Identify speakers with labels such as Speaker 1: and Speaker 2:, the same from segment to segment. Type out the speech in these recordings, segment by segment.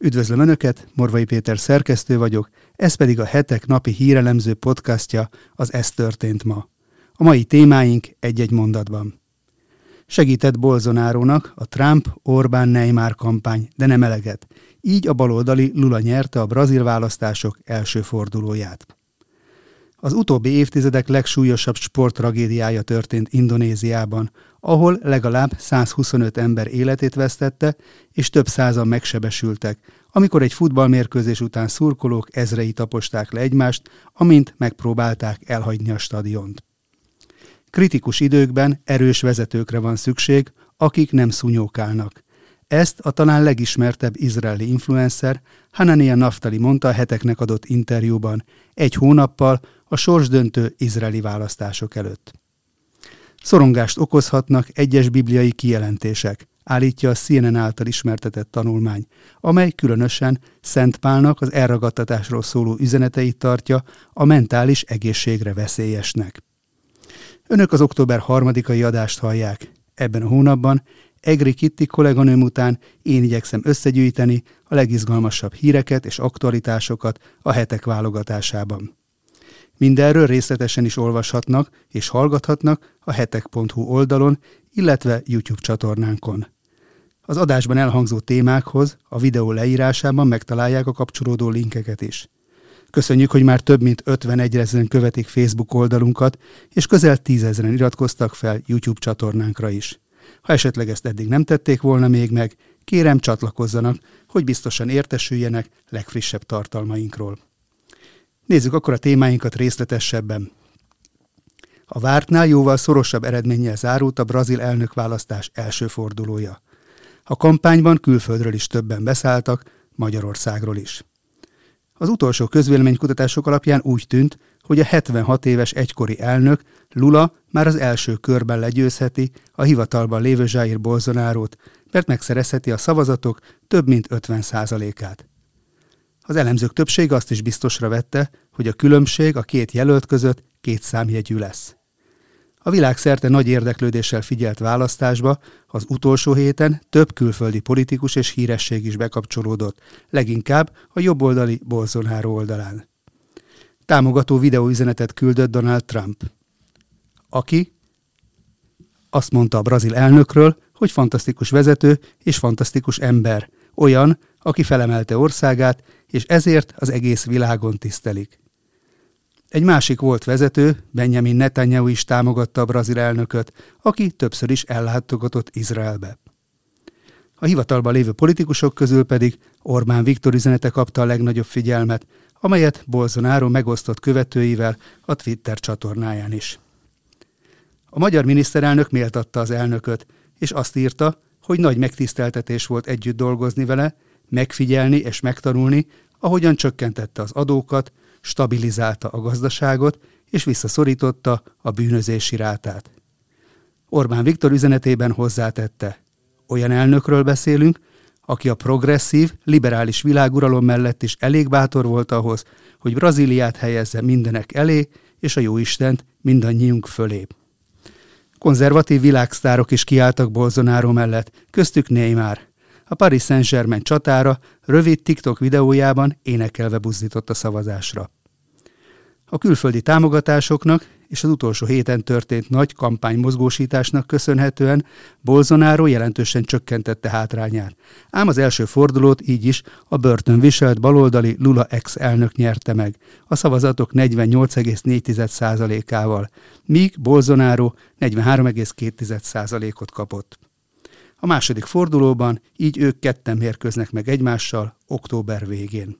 Speaker 1: Üdvözlöm Önöket, Morvai Péter szerkesztő vagyok, ez pedig a hetek napi hírelemző podcastja, az Ez történt ma. A mai témáink egy-egy mondatban. Segített Bolzonárónak a Trump-Orbán-Neymar kampány, de nem eleget. Így a baloldali Lula nyerte a brazil választások első fordulóját. Az utóbbi évtizedek legsúlyosabb sporttragédiája történt Indonéziában, ahol legalább 125 ember életét vesztette, és több százan megsebesültek, amikor egy futballmérkőzés után szurkolók ezrei taposták le egymást, amint megpróbálták elhagyni a stadiont. Kritikus időkben erős vezetőkre van szükség, akik nem szúnyókálnak. Ezt a talán legismertebb izraeli influencer Hanania Naftali mondta a heteknek adott interjúban, egy hónappal a sorsdöntő izraeli választások előtt. Szorongást okozhatnak egyes bibliai kijelentések, állítja a CNN által ismertetett tanulmány, amely különösen Szent Pálnak az elragadtatásról szóló üzeneteit tartja a mentális egészségre veszélyesnek. Önök az október harmadikai adást hallják. Ebben a hónapban Egri Kitti kolléganőm után én igyekszem összegyűjteni a legizgalmasabb híreket és aktualitásokat a hetek válogatásában. Mindenről részletesen is olvashatnak és hallgathatnak a hetek.hu oldalon, illetve YouTube csatornánkon. Az adásban elhangzó témákhoz a videó leírásában megtalálják a kapcsolódó linkeket is. Köszönjük, hogy már több mint 51 ezeren követik Facebook oldalunkat, és közel 10 ezeren iratkoztak fel YouTube csatornánkra is. Ha esetleg ezt eddig nem tették volna még meg, kérem csatlakozzanak, hogy biztosan értesüljenek legfrissebb tartalmainkról. Nézzük akkor a témáinkat részletesebben. A vártnál jóval szorosabb eredménnyel zárult a brazil elnökválasztás első fordulója. A kampányban külföldről is többen beszálltak, Magyarországról is. Az utolsó közvéleménykutatások alapján úgy tűnt, hogy a 76 éves egykori elnök Lula már az első körben legyőzheti a hivatalban lévő Jair Bolsonarót, mert megszerezheti a szavazatok több mint 50 át Az elemzők többsége azt is biztosra vette, hogy a különbség a két jelölt között két számjegyű lesz. A világszerte nagy érdeklődéssel figyelt választásba az utolsó héten több külföldi politikus és híresség is bekapcsolódott, leginkább a jobboldali Bolsonaro oldalán. Támogató videóüzenetet küldött Donald Trump, aki azt mondta a brazil elnökről, hogy fantasztikus vezető és fantasztikus ember, olyan, aki felemelte országát, és ezért az egész világon tisztelik. Egy másik volt vezető, Benjamin Netanyahu is támogatta a brazil elnököt, aki többször is ellátogatott Izraelbe. A hivatalban lévő politikusok közül pedig Orbán Viktor üzenete kapta a legnagyobb figyelmet, amelyet Bolsonaro megosztott követőivel a Twitter csatornáján is. A magyar miniszterelnök méltatta az elnököt, és azt írta, hogy nagy megtiszteltetés volt együtt dolgozni vele, megfigyelni és megtanulni, ahogyan csökkentette az adókat, stabilizálta a gazdaságot és visszaszorította a bűnözési rátát. Orbán Viktor üzenetében hozzátette, olyan elnökről beszélünk, aki a progresszív, liberális világuralom mellett is elég bátor volt ahhoz, hogy Brazíliát helyezze mindenek elé, és a jóistent mindannyiunk fölé. Konzervatív világsztárok is kiálltak Bolsonaro mellett, köztük Neymar. A Paris Saint-Germain csatára rövid TikTok videójában énekelve buzdított a szavazásra. A külföldi támogatásoknak és az utolsó héten történt nagy kampánymozgósításnak köszönhetően Bolsonaro jelentősen csökkentette hátrányát. Ám az első fordulót így is a börtön viselt baloldali Lula ex elnök nyerte meg, a szavazatok 48,4%-ával, míg Bolsonaro 43,2%-ot kapott. A második fordulóban így ők ketten mérkőznek meg egymással október végén.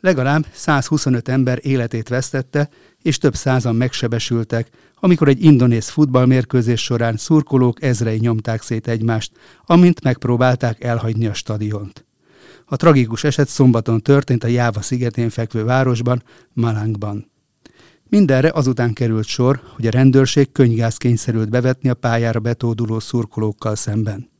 Speaker 1: Legalább 125 ember életét vesztette, és több százan megsebesültek, amikor egy indonéz futballmérkőzés során szurkolók ezrei nyomták szét egymást, amint megpróbálták elhagyni a stadiont. A tragikus eset szombaton történt a Jáva szigetén fekvő városban, Malangban. Mindenre azután került sor, hogy a rendőrség könygáz kényszerült bevetni a pályára betóduló szurkolókkal szemben.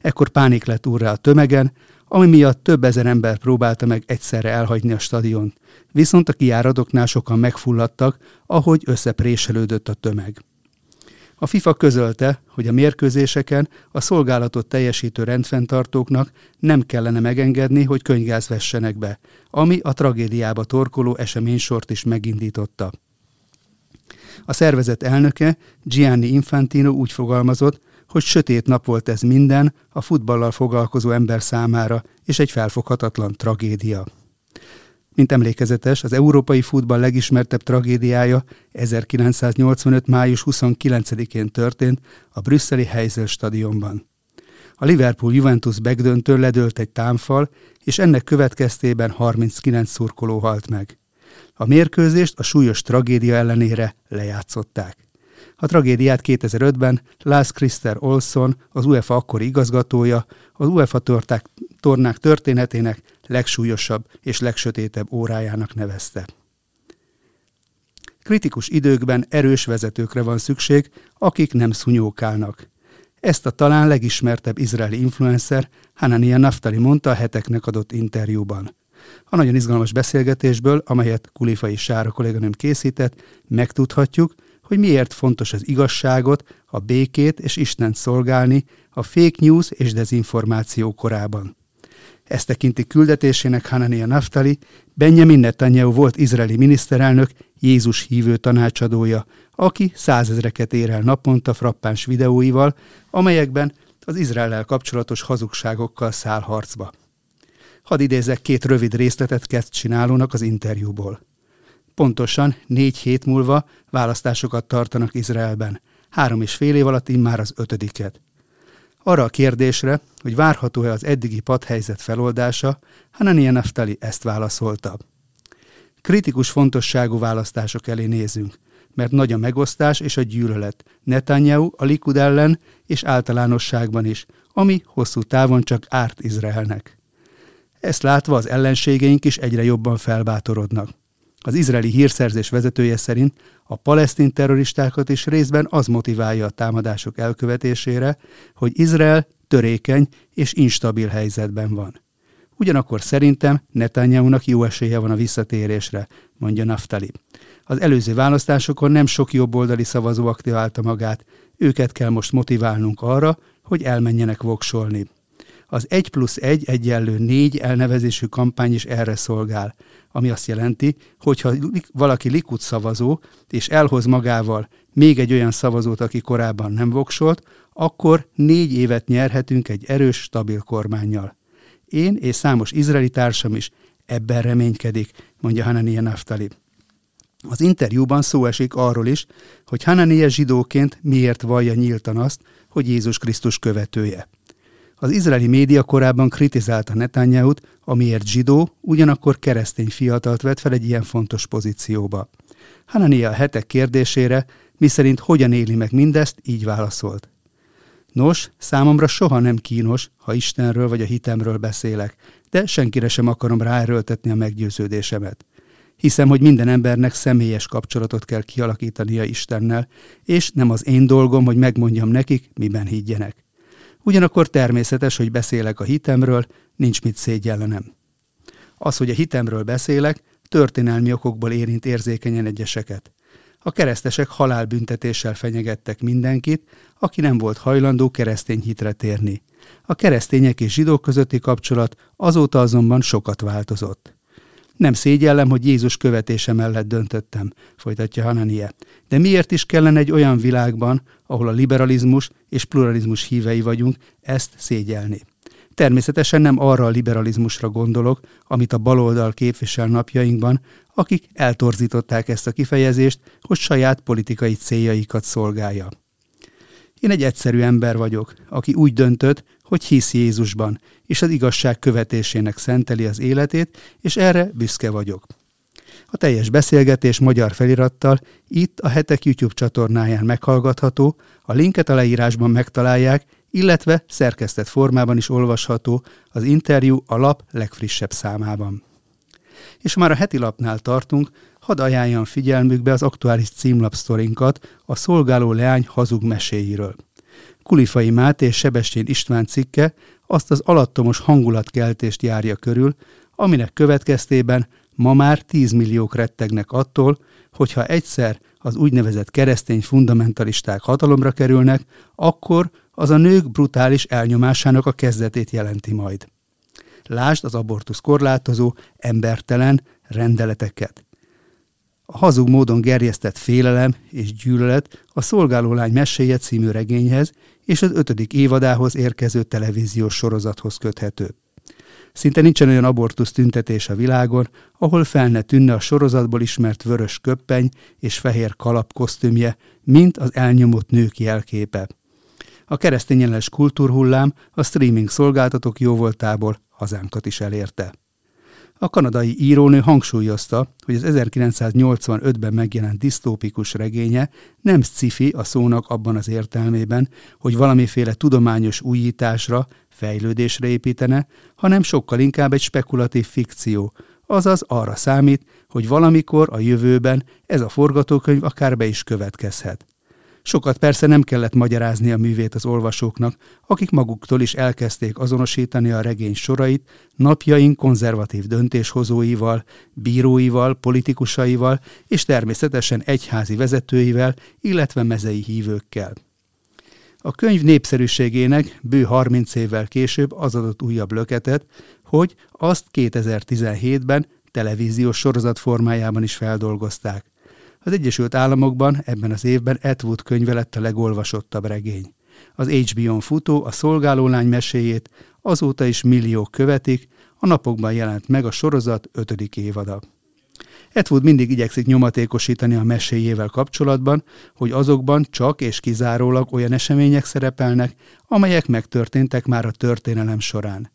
Speaker 1: Ekkor pánik lett úrra a tömegen, ami miatt több ezer ember próbálta meg egyszerre elhagyni a stadiont, viszont a kiáradoknál sokan megfulladtak, ahogy összepréselődött a tömeg. A FIFA közölte, hogy a mérkőzéseken a szolgálatot teljesítő rendfenntartóknak nem kellene megengedni, hogy könygáz vessenek be, ami a tragédiába torkoló eseménysort is megindította. A szervezet elnöke Gianni Infantino úgy fogalmazott, hogy sötét nap volt ez minden a futballal foglalkozó ember számára, és egy felfoghatatlan tragédia. Mint emlékezetes, az európai futball legismertebb tragédiája 1985. május 29-én történt a brüsszeli Heysel stadionban. A Liverpool-Juventus begdöntő ledőlt egy támfal, és ennek következtében 39 szurkoló halt meg. A mérkőzést a súlyos tragédia ellenére lejátszották. A tragédiát 2005-ben Lars Christer Olson, az UEFA akkori igazgatója, az UEFA torták, tornák történetének legsúlyosabb és legsötétebb órájának nevezte. Kritikus időkben erős vezetőkre van szükség, akik nem szunyókálnak. Ezt a talán legismertebb izraeli influencer Hanania Naftali mondta a heteknek adott interjúban. A nagyon izgalmas beszélgetésből, amelyet Kulifai Sára kolléganőm készített, megtudhatjuk, hogy miért fontos az igazságot, a békét és Istent szolgálni a fake news és dezinformáció korában. Ezt tekinti küldetésének Hanania Naftali, Benjamin Netanyahu volt izraeli miniszterelnök, Jézus hívő tanácsadója, aki százezreket ér el naponta frappáns videóival, amelyekben az Izraellel kapcsolatos hazugságokkal száll harcba. Hadd idézek két rövid részletet kezd csinálónak az interjúból. Pontosan négy hét múlva választásokat tartanak Izraelben. Három és fél év alatt már az ötödiket. Arra a kérdésre, hogy várható-e az eddigi padhelyzet feloldása, Hanania Naftali ezt válaszolta. Kritikus fontosságú választások elé nézünk, mert nagy a megosztás és a gyűlölet Netanyahu a Likud ellen és általánosságban is, ami hosszú távon csak árt Izraelnek. Ezt látva az ellenségeink is egyre jobban felbátorodnak. Az izraeli hírszerzés vezetője szerint a palesztin terroristákat is részben az motiválja a támadások elkövetésére, hogy Izrael törékeny és instabil helyzetben van. Ugyanakkor szerintem Netanyahu-nak jó esélye van a visszatérésre, mondja Naftali. Az előző választásokon nem sok jobboldali szavazó aktiválta magát, őket kell most motiválnunk arra, hogy elmenjenek voksolni. Az 1 plusz 1 egyenlő 4 elnevezésű kampány is erre szolgál, ami azt jelenti, hogy ha valaki Likud szavazó, és elhoz magával még egy olyan szavazót, aki korábban nem voksolt, akkor négy évet nyerhetünk egy erős, stabil kormányjal. Én és számos izraeli társam is ebben reménykedik, mondja Hanania Naftali. Az interjúban szó esik arról is, hogy Hanania zsidóként miért vallja nyíltan azt, hogy Jézus Krisztus követője. Az izraeli média korábban kritizálta Netanyahu-t, amiért zsidó, ugyanakkor keresztény fiatalt vett fel egy ilyen fontos pozícióba. Hanania a hetek kérdésére, miszerint hogyan éli meg mindezt, így válaszolt. Nos, számomra soha nem kínos, ha Istenről vagy a hitemről beszélek, de senkire sem akarom ráerőltetni a meggyőződésemet. Hiszem, hogy minden embernek személyes kapcsolatot kell kialakítania Istennel, és nem az én dolgom, hogy megmondjam nekik, miben higgyenek. Ugyanakkor természetes, hogy beszélek a hitemről, nincs mit szégyellenem. Az, hogy a hitemről beszélek, történelmi okokból érint érzékenyen egyeseket. A keresztesek halálbüntetéssel fenyegettek mindenkit, aki nem volt hajlandó keresztény hitre térni. A keresztények és zsidók közötti kapcsolat azóta azonban sokat változott. Nem szégyellem, hogy Jézus követése mellett döntöttem, folytatja Hananie. De miért is kellene egy olyan világban, ahol a liberalizmus és pluralizmus hívei vagyunk, ezt szégyelni? Természetesen nem arra a liberalizmusra gondolok, amit a baloldal képvisel napjainkban, akik eltorzították ezt a kifejezést, hogy saját politikai céljaikat szolgálja. Én egy egyszerű ember vagyok, aki úgy döntött, hogy hisz Jézusban, és az igazság követésének szenteli az életét, és erre büszke vagyok. A teljes beszélgetés magyar felirattal itt a Hetek YouTube csatornáján meghallgatható, a linket a leírásban megtalálják, illetve szerkesztett formában is olvasható az interjú a lap legfrissebb számában. És már a heti lapnál tartunk, hadd ajánljam figyelmükbe az aktuális címlapsztorinkat a szolgáló leány hazug meséiről. Kulifai Máté és Sebestén István cikke azt az alattomos hangulatkeltést járja körül, aminek következtében ma már 10 milliók rettegnek attól, hogyha egyszer az úgynevezett keresztény fundamentalisták hatalomra kerülnek, akkor az a nők brutális elnyomásának a kezdetét jelenti majd. Lásd az abortusz korlátozó, embertelen rendeleteket. A hazug módon gerjesztett félelem és gyűlölet a Szolgálólány meséje című regényhez és az ötödik évadához érkező televíziós sorozathoz köthető. Szinte nincsen olyan abortusz tüntetés a világon, ahol fel ne tűnne a sorozatból ismert vörös köppeny és fehér kalap kosztümje, mint az elnyomott nők jelképe. A keresztényellenes kultúrhullám a streaming szolgáltatók jóvoltából hazánkat is elérte. A kanadai írónő hangsúlyozta, hogy az 1985-ben megjelent disztópikus regénye nem sci a szónak abban az értelmében, hogy valamiféle tudományos újításra, fejlődésre építene, hanem sokkal inkább egy spekulatív fikció, azaz arra számít, hogy valamikor a jövőben ez a forgatókönyv akár be is következhet. Sokat persze nem kellett magyarázni a művét az olvasóknak, akik maguktól is elkezdték azonosítani a regény sorait napjaink konzervatív döntéshozóival, bíróival, politikusaival és természetesen egyházi vezetőivel, illetve mezei hívőkkel. A könyv népszerűségének bő 30 évvel később az adott újabb löketet, hogy azt 2017-ben televíziós sorozat formájában is feldolgozták. Az Egyesült Államokban ebben az évben Atwood könyve lett a legolvasottabb regény. Az HBO-n futó a szolgálólány meséjét azóta is milliók követik, a napokban jelent meg a sorozat ötödik évada. Atwood mindig igyekszik nyomatékosítani a meséjével kapcsolatban, hogy azokban csak és kizárólag olyan események szerepelnek, amelyek megtörténtek már a történelem során.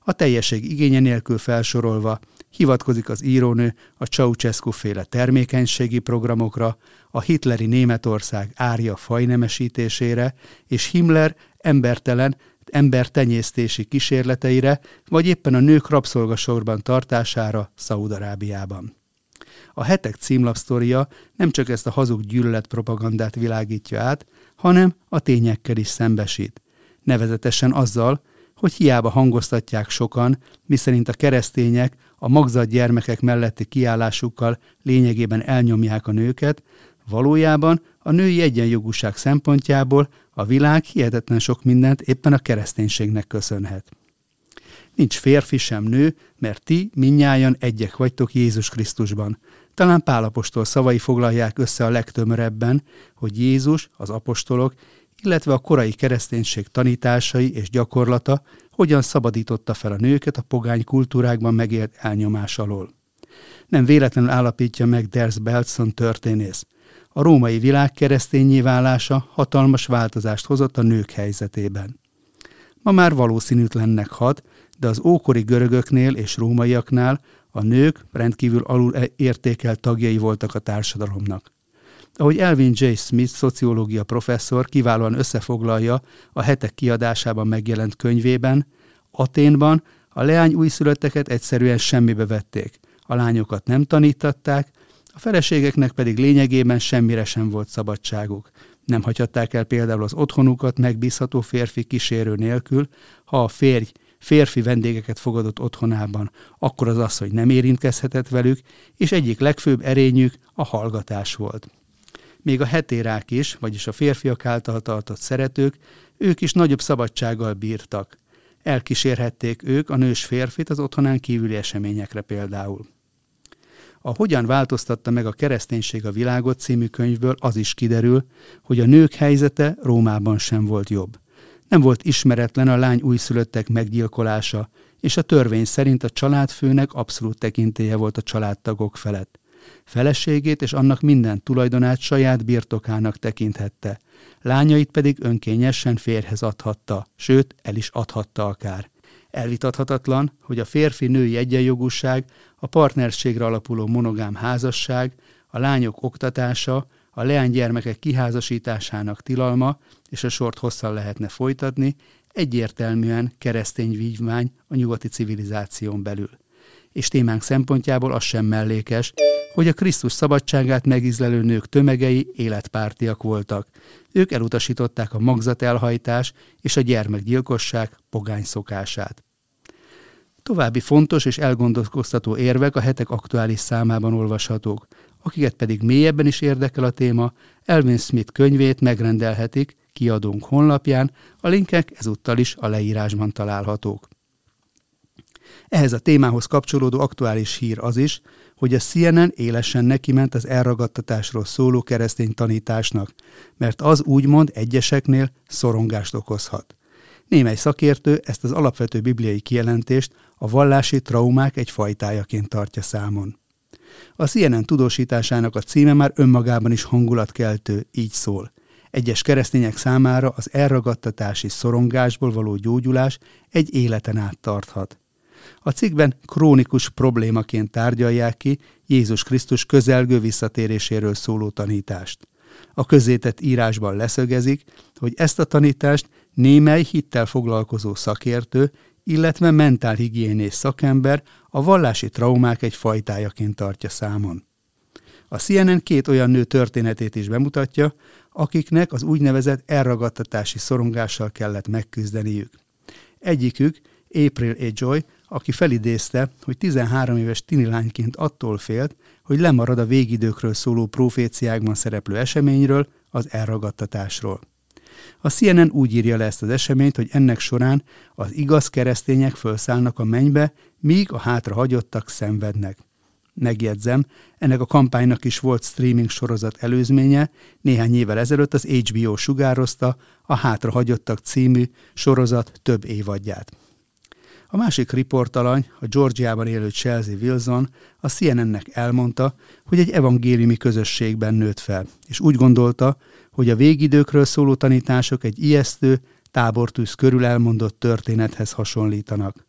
Speaker 1: A teljesség igénye nélkül felsorolva hivatkozik az írónő a Ceausescu féle termékenységi programokra, a hitleri Németország árja fajnemesítésére és Himmler embertelen, embertenyésztési kísérleteire, vagy éppen a nők rabszolgasorban tartására Szaúd-Arábiában. A hetek címlapsztoria nem csak ezt a hazug gyűlölet propagandát világítja át, hanem a tényekkel is szembesít. Nevezetesen azzal, hogy hiába hangoztatják sokan, miszerint a keresztények a magzat gyermekek melletti kiállásukkal lényegében elnyomják a nőket, valójában a női egyenjogúság szempontjából a világ hihetetlen sok mindent éppen a kereszténységnek köszönhet. Nincs férfi sem nő, mert ti minnyájan egyek vagytok Jézus Krisztusban. Talán Pálapostól szavai foglalják össze a legtömörebben, hogy Jézus, az apostolok, illetve a korai kereszténység tanításai és gyakorlata hogyan szabadította fel a nőket a pogány kultúrákban megélt elnyomás alól. Nem véletlenül állapítja meg Ders Belson történész. A római világ keresztényé válása hatalmas változást hozott a nők helyzetében. Ma már valószínűtlennek hat, de az ókori görögöknél és rómaiaknál a nők rendkívül alul értékelt tagjai voltak a társadalomnak. Ahogy Elvin J. Smith, szociológia professzor kiválóan összefoglalja a hetek kiadásában megjelent könyvében, Aténban a leány újszülötteket egyszerűen semmibe vették, a lányokat nem tanítatták, a feleségeknek pedig lényegében semmire sem volt szabadságuk. Nem hagyhatták el például az otthonukat megbízható férfi kísérő nélkül, ha a férj férfi vendégeket fogadott otthonában, akkor az asszony nem érintkezhetett velük, és egyik legfőbb erényük a hallgatás volt. Még a hetérák is, vagyis a férfiak által tartott szeretők, ők is nagyobb szabadsággal bírtak. Elkísérhették ők a nős férfit az otthonán kívüli eseményekre például. A Hogyan változtatta meg a kereszténység a világot című könyvből az is kiderül, hogy a nők helyzete Rómában sem volt jobb. Nem volt ismeretlen a lány újszülöttek meggyilkolása, és a törvény szerint a családfőnek abszolút tekintélye volt a családtagok felett. Feleségét és annak minden tulajdonát saját birtokának tekinthette, lányait pedig önkényesen férhez adhatta, sőt, el is adhatta akár. Elvitathatatlan, hogy a férfi-női egyenjogúság, a partnerségre alapuló monogám házasság, a lányok oktatása, a leánygyermekek kiházasításának tilalma, és a sort hosszan lehetne folytatni, egyértelműen keresztény vívmány a nyugati civilizáción belül. És témánk szempontjából az sem mellékes, hogy a Krisztus szabadságát megizlelő nők tömegei életpártiak voltak. Ők elutasították a magzatelhajtás és a gyermekgyilkosság pogány szokását. További fontos és elgondolkoztató érvek a hetek aktuális számában olvashatók. Akiket pedig mélyebben is érdekel a téma, Elvin Smith könyvét megrendelhetik kiadónk honlapján, a linkek ezúttal is a leírásban találhatók. Ehhez a témához kapcsolódó aktuális hír az is, hogy a CNN élesen nekiment az elragadtatásról szóló keresztény tanításnak, mert az úgymond egyeseknél szorongást okozhat. Némely szakértő ezt az alapvető bibliai kijelentést a vallási traumák egy fajtájaként tartja számon. A CNN tudósításának a címe már önmagában is hangulatkeltő, így szól. Egyes keresztények számára az elragadtatási szorongásból való gyógyulás egy életen át tarthat. A cikkben krónikus problémaként tárgyalják ki Jézus Krisztus közelgő visszatéréséről szóló tanítást. A közétett írásban leszögezik, hogy ezt a tanítást némely hittel foglalkozó szakértő, illetve mentálhigiénés szakember a vallási traumák egy fajtájaként tartja számon. A CNN két olyan nő történetét is bemutatja, akiknek az úgynevezett elragadtatási szorongással kellett megküzdeniük. Egyikük, April A. Joy, aki felidézte, hogy 13 éves tinilányként attól félt, hogy lemarad a végidőkről szóló proféciákban szereplő eseményről, az elragadtatásról. A CNN úgy írja le ezt az eseményt, hogy ennek során az igaz keresztények felszállnak a mennybe, míg a hátra hagyottak szenvednek. Megjegyzem, ennek a kampánynak is volt streaming sorozat előzménye, néhány évvel ezelőtt az HBO sugározta a Hátra hagyottak című sorozat több évadját. A másik riportalany, a Georgiában élő Chelsea Wilson a CNN-nek elmondta, hogy egy evangéliumi közösségben nőtt fel, és úgy gondolta, hogy a végidőkről szóló tanítások egy ijesztő, tábortűz körül elmondott történethez hasonlítanak.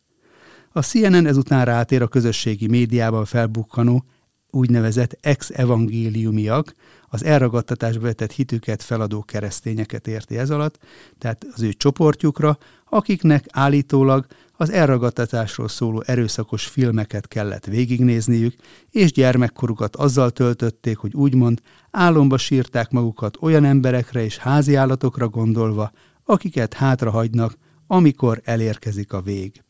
Speaker 1: A CNN ezután rátér a közösségi médiában felbukkanó úgynevezett ex-evangéliumiak, az elragadtatásba vetett hitüket feladó keresztényeket érti ez alatt, tehát az ő csoportjukra, akiknek állítólag az elragadtatásról szóló erőszakos filmeket kellett végignézniük, és gyermekkorukat azzal töltötték, hogy úgymond álomba sírták magukat olyan emberekre és háziállatokra gondolva, akiket hátrahagynak, amikor elérkezik a vég.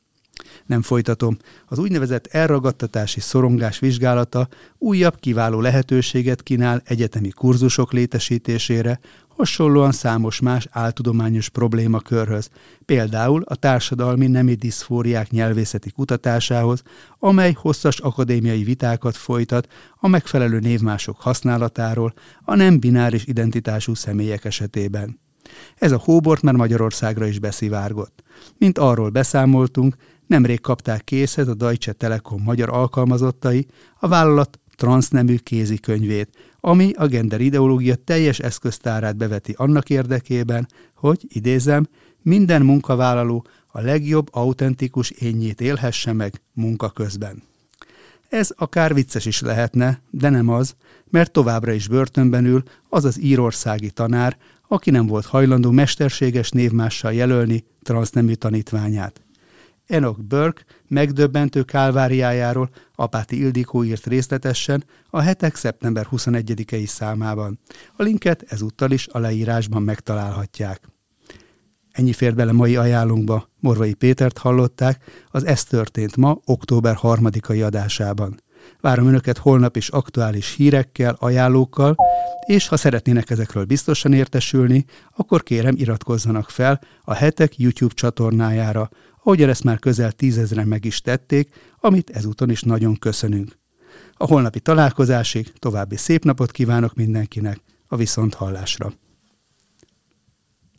Speaker 1: Nem folytatom. Az úgynevezett elragadtatási szorongás vizsgálata újabb kiváló lehetőséget kínál egyetemi kurzusok létesítésére, hasonlóan számos más áltudományos problémakörhöz, például a társadalmi nemi diszfóriák nyelvészeti kutatásához, amely hosszas akadémiai vitákat folytat a megfelelő névmások használatáról a nem bináris identitású személyek esetében. Ez a hóbort már Magyarországra is beszivárgott. Mint arról beszámoltunk, nemrég kapták készhez a Deutsche Telekom magyar alkalmazottai a vállalat transznemű kézikönyvét, ami a gender ideológia teljes eszköztárát beveti annak érdekében, hogy, idézem, minden munkavállaló a legjobb autentikus énjét élhesse meg munka közben. Ez akár vicces is lehetne, de nem az, mert továbbra is börtönben ül az az írországi tanár, aki nem volt hajlandó mesterséges névmással jelölni transznemű tanítványát. Enoch Burke megdöbbentő kálváriájáról Apáti Ildikó írt részletesen a hetek szeptember 21-i számában. A linket ezúttal is a leírásban megtalálhatják. Ennyi fért bele mai ajánlunkba. Morvai Pétert hallották, az Ez történt ma, október 3-ai adásában. Várom Önöket holnap is aktuális hírekkel, ajánlókkal, és ha szeretnének ezekről biztosan értesülni, akkor kérem iratkozzanak fel a hetek YouTube csatornájára, ahogyan ezt már közel tízezren meg is tették, amit ezúton is nagyon köszönünk. A holnapi találkozásig további szép napot kívánok mindenkinek, a viszont hallásra.